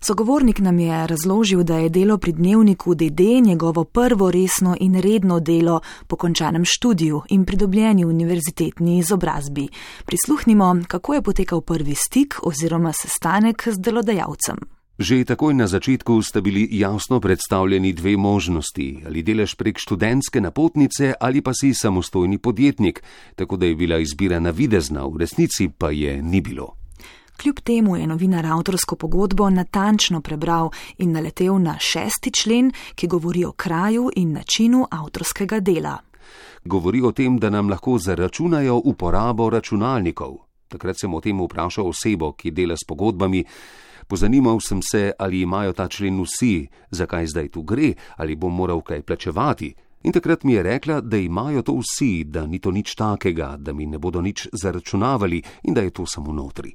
Sogovornik nam je razložil, da je delo pri dnevniku DD njegovo prvo resno in redno delo po končanem študiju in pridobljeni univerzitetni izobrazbi. Prisluhnimo, kako je potekal prvi stik oziroma sestanek z delodajalcem. Že takoj na začetku sta bili jasno predstavljeni dve možnosti: ali delaš prek študentske napotnice ali pa si samostojni podjetnik, tako da je bila izbira navidezna, v resnici pa je ni bilo. Kljub temu je novinar avtorsko pogodbo natančno prebral in naletel na šesti člen, ki govori o kraju in načinu avtorskega dela. Govori o tem, da nam lahko zaračunajo uporabo računalnikov. Takrat sem o tem vprašal osebo, ki dela s pogodbami. Pozanimal sem se, ali imajo ta člen vsi, zakaj zdaj tu gre, ali bom moral kaj plačevati. In takrat mi je rekla, da imajo to vsi, da ni to nič takega, da mi ne bodo nič zaračunavali in da je to samo notri.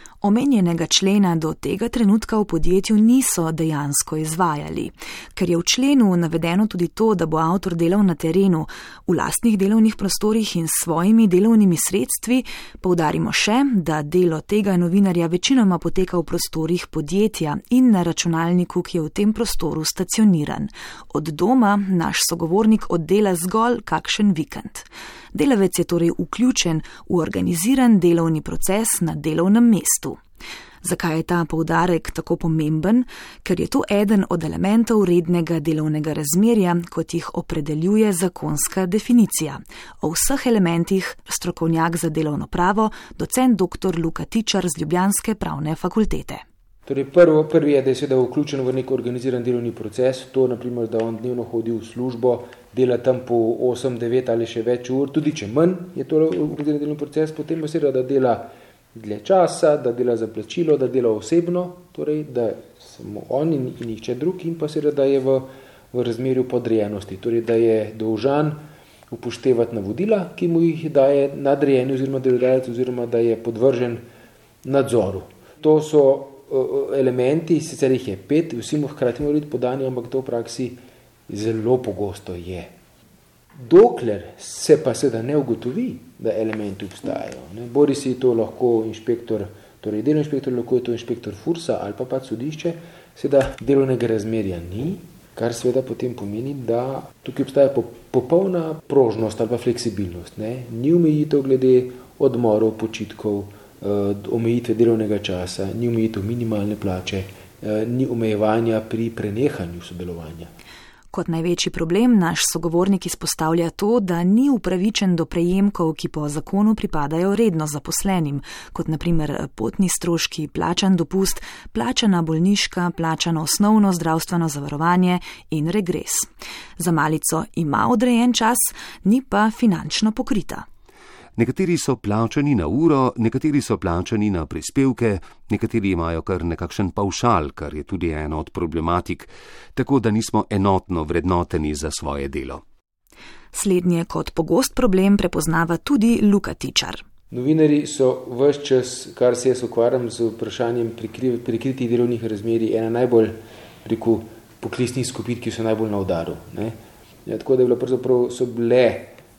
Omenjenega člena do tega trenutka v podjetju niso dejansko izvajali, ker je v členu navedeno tudi to, da bo avtor delal na terenu, v lastnih delovnih prostorih in s svojimi delovnimi sredstvi, poudarimo še, da delo tega novinarja večinoma poteka v prostorih podjetja in na računalniku, ki je v tem prostoru stacioniran. Od doma naš sogovornik oddela zgolj kakšen vikend. Delavec je torej vključen v organiziran delovni proces na delovnem mestu. Zakaj je ta poudarek tako pomemben? Ker je to eden od elementov rednega delovnega razmerja, kot jih opredeljuje zakonska definicija. O vseh elementih strokovnjak za delovno pravo, docent dr. Luka Tičar z Ljubljanske pravne fakultete. Torej prvo, prvi je, da je seveda vključen v nek organiziran delovni proces, to naprimer, da on dnevno hodi v službo, dela tam po 8, 9 ali še več ur, tudi če manj je to organiziran delovni proces, potem pa seveda, da dela dlje časa, da dela za plačilo, da dela osebno, torej da samo on in, in nihče drug in pa seveda, da je v, v razmerju podrejenosti, torej da je dolžan upoštevati navodila, ki mu jih daje nadrejeni oziroma delodajalec oziroma da je podvržen nadzoru. To so uh, elementi, sicer jih je pet, vsi mu hkrati morajo biti podani, ampak to v praksi zelo pogosto je. Dokler se pa seveda ne ugotovi, da elementi obstajajo, ne, bori si to lahko inšpektor, torej delovni inšpektor, lahko je to inšpektor Fursa ali pa pa sodišče, seveda delovnega razmerja ni, kar seveda potem pomeni, da tukaj obstaja popolna prožnost ali pa fleksibilnost. Ne. Ni omejitev glede odmorov, počitkov, eh, omejitve delovnega časa, ni omejitev minimalne plače, eh, ni omejevanja pri prenehanju sodelovanja. Kot največji problem naš sogovornik izpostavlja to, da ni upravičen do prejemkov, ki po zakonu pripadajo redno zaposlenim, kot naprimer potni stroški, plačan dopust, plačana bolniška, plačano osnovno zdravstveno zavarovanje in regres. Za malico ima odrejen čas, ni pa finančno pokrita. Nekateri so plačani na uro, nekateri so plačani na prispevke, nekateri imajo kar nekakšen paušal, kar je tudi ena od problematik, tako da nismo enotno vrednoteni za svoje delo. Slednje kot pogost problem prepoznava tudi Luka Tičar. Novinari so vse čas, kar se jaz ukvarjam z vprašanjem prikritih delovnih razmerij, ena najbolj reku, poklicnih skupin, ki so najbolj na udaru. Ja, tako da je bilo, so bile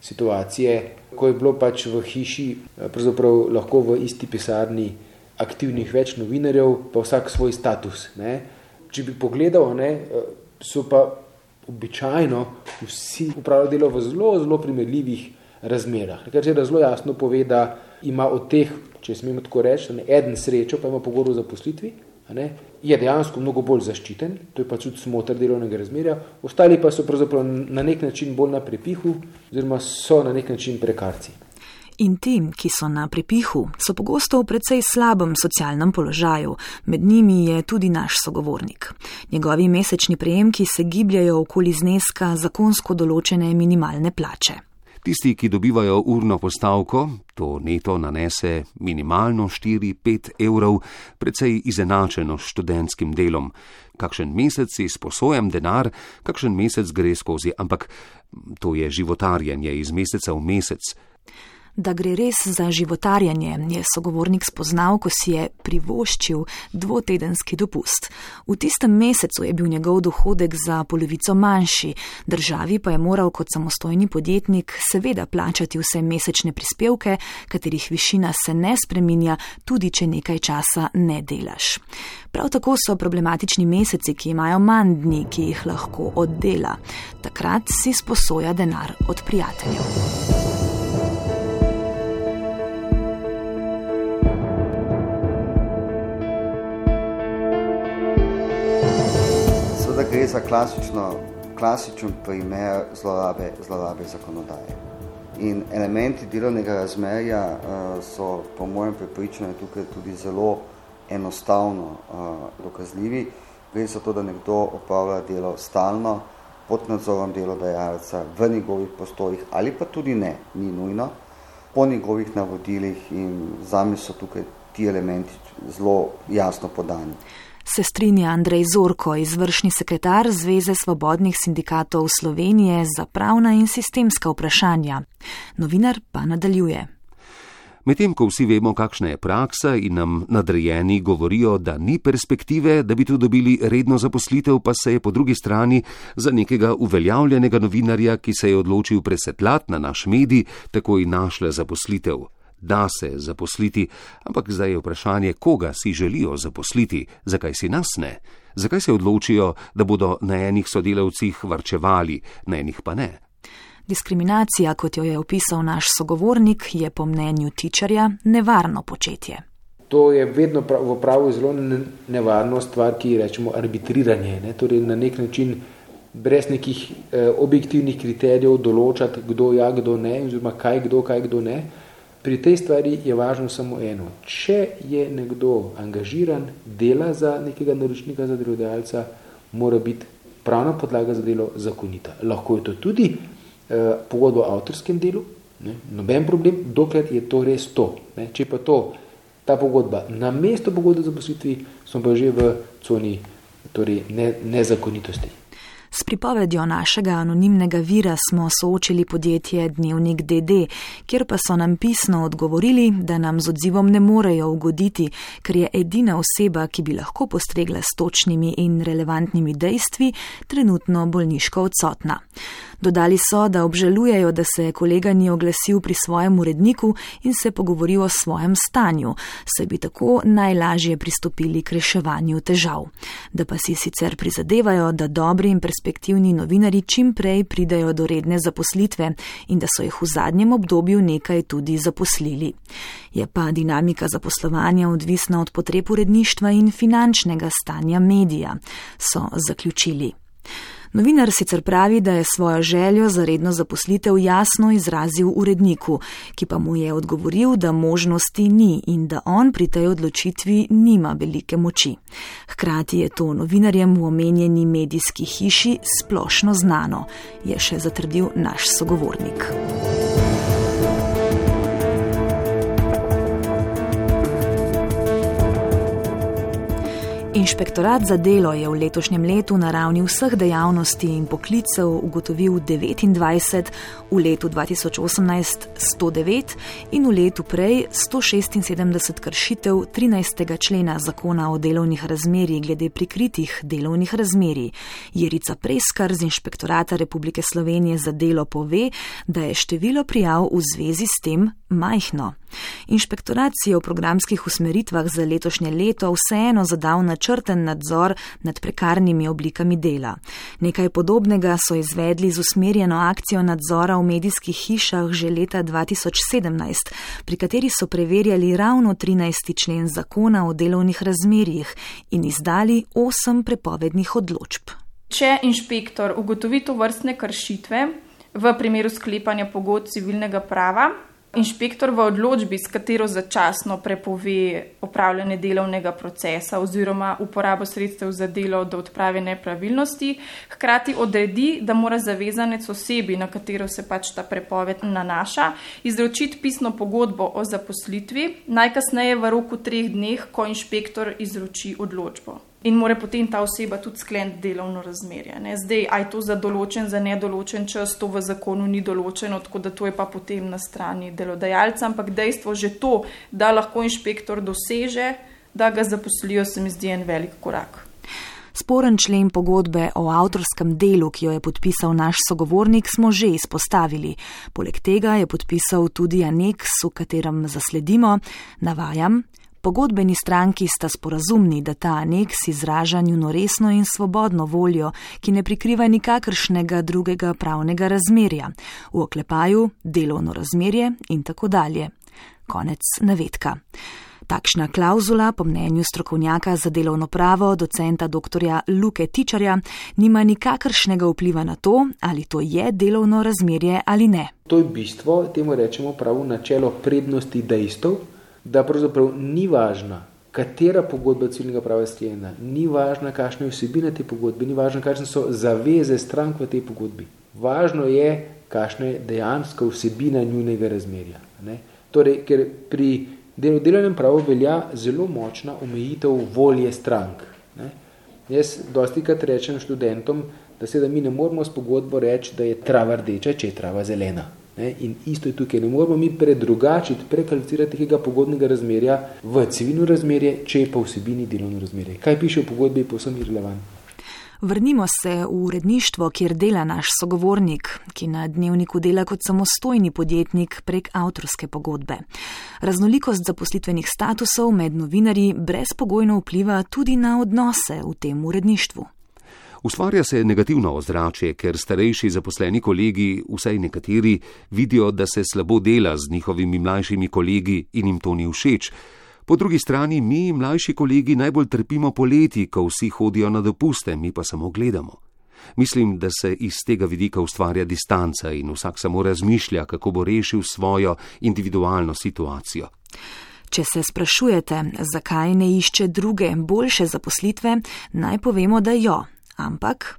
situacije, ko je bilo pač v hiši, eh, pravzaprav lahko v isti pisarni aktivnih več novinarjev, pa vsak svoj status. Ne. Če bi pogledal, ne, eh, so pa običajno vsi upravljali delo v zelo, zelo primerljivih razmerah. Nekaj se zelo jasno pove, da ima od teh, če smemo tako reči, eden srečo, pa ima pogodbo za poslitvi, ne, je dejansko mnogo bolj zaščiten, to je pač tudi smotr delovnega razmerja, ostali pa so pravzaprav na nek način bolj na prepihu, oziroma so na nek način prekarci. In tim, ki so na prepihu, so pogosto v precej slabem socialnem položaju, med njimi je tudi naš sogovornik. Njegovi mesečni prejemki se gibljajo okoli zneska zakonsko določene minimalne plače. Tisti, ki dobivajo urno postavko, to neto nanese minimalno 4-5 evrov, precej izenačeno s študentskim delom. Kakšen mesec si sposojem denar, kakšen mesec gre skozi, ampak to je životarjenje iz meseca v mesec. Da gre res za životarjanje, je sogovornik spoznal, ko si je privoščil dvotedenski dopust. V tistem mesecu je bil njegov dohodek za polovico manjši, državi pa je moral kot samostojni podjetnik seveda plačati vse mesečne prispevke, katerih višina se ne spreminja, tudi če nekaj časa ne delaš. Prav tako so problematični meseci, ki imajo manj dni, ki jih lahko oddela. Takrat si sposoja denar od prijateljev. Gre za klasičen primer zlorabe, zlorabe zakonodaje. In elementi delovnega razmerja uh, so po mojem prepričanju tukaj tudi zelo enostavno uh, dokazljivi. Gre za to, da nekdo opravlja delo stalno, pod nadzorom delodajalca, v njegovih postojih ali pa tudi ne, ni nujno, po njegovih navodilih in zame so tukaj ti elementi zelo jasno podani se strinja Andrej Zorko, izvršni sekretar Zveze svobodnih sindikatov Slovenije za pravna in sistemska vprašanja. Novinar pa nadaljuje. Medtem ko vsi vemo, kakšna je praksa in nam nadrejeni govorijo, da ni perspektive, da bi tu dobili redno zaposlitev, pa se je po drugi strani za nekega uveljavljenega novinarja, ki se je odločil presetlat na naš medij, takoj našla zaposlitev da se zaposliti, ampak zdaj je vprašanje, koga si želijo zaposliti, zakaj si nas ne, zakaj se odločijo, da bodo na enih sodelavcih varčevali, na enih pa ne. Diskriminacija, kot jo je opisal naš sogovornik, je po mnenju tičarja nevarno početje. To je vedno v pravu zelo nevarno stvar, ki rečemo arbitriranje. Ne? Torej na nek način brez nekih eh, objektivnih kriterijev določati, kdo ja, kdo ne, oziroma kaj kdo, kaj kdo ne. Pri tej stvari je važno samo eno. Če je nekdo angažiran, dela za nekega naročnika, za delodajalca, mora biti pravna podlaga za delo zakonita. Lahko je to tudi eh, pogodba o avtorskem delu, ne, noben problem, dokler je to res to. Ne. Če pa to, ta pogodba na mesto pogodbe za poslitvi, smo pa že v coni torej ne, nezakonitosti. S pripovedjo našega anonimnega vira smo soočili podjetje Dnevnik DD, kjer pa so nam pisno odgovorili, da nam z odzivom ne morejo ugoditi, ker je edina oseba, ki bi lahko postregla s točnimi in relevantnimi dejstvi, trenutno bolniško odsotna. Dodali so, da obžalujejo, da se kolega ni oglasil pri svojem uredniku in se pogovoril o svojem stanju, saj bi tako najlažje pristopili k reševanju težav. Da pa si sicer prizadevajo, da dobri in perspektivni novinari čim prej pridajo do redne zaposlitve in da so jih v zadnjem obdobju nekaj tudi zaposlili. Je pa dinamika zaposlovanja odvisna od potreb uredništva in finančnega stanja medija, so zaključili. Novinar sicer pravi, da je svojo željo za redno zaposlitev jasno izrazil uredniku, ki pa mu je odgovoril, da možnosti ni in da on pri tej odločitvi nima velike moči. Hkrati je to novinarjem v omenjeni medijski hiši splošno znano, je še zatrdil naš sogovornik. Inšpektorat za delo je v letošnjem letu na ravni vseh dejavnosti in poklicev ugotovil 29, v letu 2018 109 in v letu prej 176 kršitev 13. člena zakona o delovnih razmerjih glede prikritih delovnih razmerij. Jerica Preskar z Inšpektorata Republike Slovenije za delo pove, da je število prijav v zvezi s tem majhno. Inšpektorat si je v programskih usmeritvah za letošnje leto vseeno zadal načrten nadzor nad prekarnimi oblikami dela. Nekaj podobnega so izvedli z usmerjeno akcijo nadzora v medijskih hišah že leta 2017, pri kateri so preverjali ravno 13. člen zakona o delovnih razmerjih in izdali 8 prepovednih odločb. Če inšpektor ugotovi to vrstne kršitve v primeru sklepanja pogod civilnega prava, Inšpektor v odločbi, s katero začasno prepove opravljanje delovnega procesa oziroma uporabo sredstev za delo do odprave nepravilnosti, hkrati odredi, da mora zavezanec osebi, na katero se pač ta prepoved nanaša, izročiti pisno pogodbo o zaposlitvi, najkasneje v roku treh dneh, ko inšpektor izroči odločbo. In mora potem ta oseba tudi skleniti delovno razmerje. Ne. Zdaj, aj to za določen, za nedoločen čas, to v zakonu ni določeno, tako da to je pa potem na strani delodajalca, ampak dejstvo že to, da lahko inšpektor doseže, da ga zaposlijo, se mi zdi en velik korak. Sporen člen pogodbe o avtorskem delu, ki jo je podpisal naš sogovornik, smo že izpostavili. Poleg tega je podpisal tudi aneks, v katerem zasledimo, navajam, Pogodbeni stranki sta sporazumni, da ta aneks izraža njuno resno in svobodno voljo, ki ne prikriva nikakršnega drugega pravnega razmerja, v oklepaju delovno razmerje in tako dalje. Konec navedka. Takšna klauzula, po mnenju strokovnjaka za delovno pravo, docenta dr. Luke Tičarja, nima nikakršnega vpliva na to, ali to je delovno razmerje ali ne. To je bistvo, temu rečemo pravo načelo prednosti dejstev, da pravzaprav ni važna, katera pogodba civilnega prava je sklenjena, ni važna, kakšna je vsebina te pogodbe, ni važna, kakšne so zaveze strank v tej pogodbi. Važno je, kakšna je dejanska vsebina njunega razmerja. Ne? Torej, ker pri delovnem pravu velja zelo močna omejitev volje strank. Ne? Jaz dosti krat rečem študentom, da se da mi ne moramo s pogodbo reči, da je trava rdeča, če je trava zelena. Ne? In isto je tukaj, ne moramo mi predrugačiti, prekvalificirati tega pogodnega razmerja v civilno razmerje, če je pa vsebini delovno razmerje. Kaj piše v pogodbi, je povsem irrelevantno. Vrnimo se v uredništvo, kjer dela naš sogovornik, ki na dnevniku dela kot samostojni podjetnik prek avtorske pogodbe. Raznolikost zaposlitvenih statusov med novinarji brezpogojno vpliva tudi na odnose v tem uredništvu. Ustvarja se negativno ozračje, ker starejši zaposleni kolegi, vsaj nekateri, vidijo, da se slabo dela z njihovimi mlajšimi kolegi in jim to ni všeč. Po drugi strani mi, mlajši kolegi, najbolj trpimo poleti, ko vsi hodijo na dopuste, mi pa samo gledamo. Mislim, da se iz tega vidika ustvarja distanca in vsak samo razmišlja, kako bo rešil svojo individualno situacijo. Če se sprašujete, zakaj ne išče druge, boljše zaposlitve, naj povemo, da jo, ampak.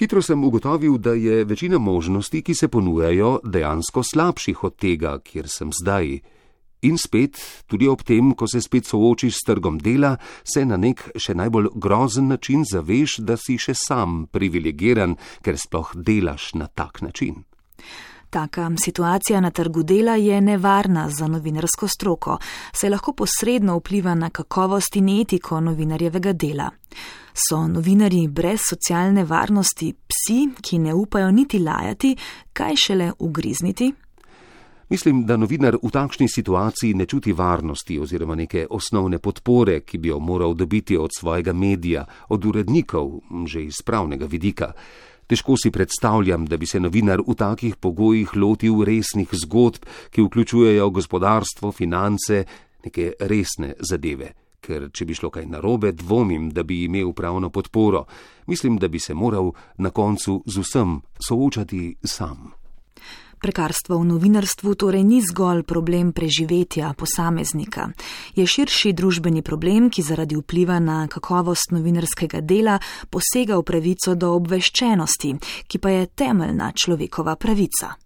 Hitro sem ugotovil, da je večina možnosti, ki se ponujajo, dejansko slabših od tega, kjer sem zdaj. In spet, tudi ob tem, ko se spet soočiš s trgom dela, se na nek še najbolj grozen način zaveš, da si še sam privilegiran, ker sploh delaš na tak način. Taka situacija na trgu dela je nevarna za novinarsko stroko, saj lahko posredno vpliva na kakovost in etiko novinarjevega dela. So novinari brez socialne varnosti psi, ki ne upajo niti lajati, kaj šele ugrizniti? Mislim, da novinar v takšni situaciji ne čuti varnosti oziroma neke osnovne podpore, ki bi jo moral dobiti od svojega medija, od urednikov, že iz pravnega vidika. Težko si predstavljam, da bi se novinar v takih pogojih lotil resnih zgodb, ki vključujejo gospodarstvo, finance, neke resne zadeve. Ker, če bi šlo kaj narobe, dvomim, da bi imel pravno podporo. Mislim, da bi se moral na koncu z vsem soočati sam. Prekarstvo v novinarstvu torej ni zgolj problem preživetja posameznika. Je širši družbeni problem, ki zaradi vpliva na kakovost novinarskega dela posega v pravico do obveščenosti, ki pa je temeljna človekova pravica.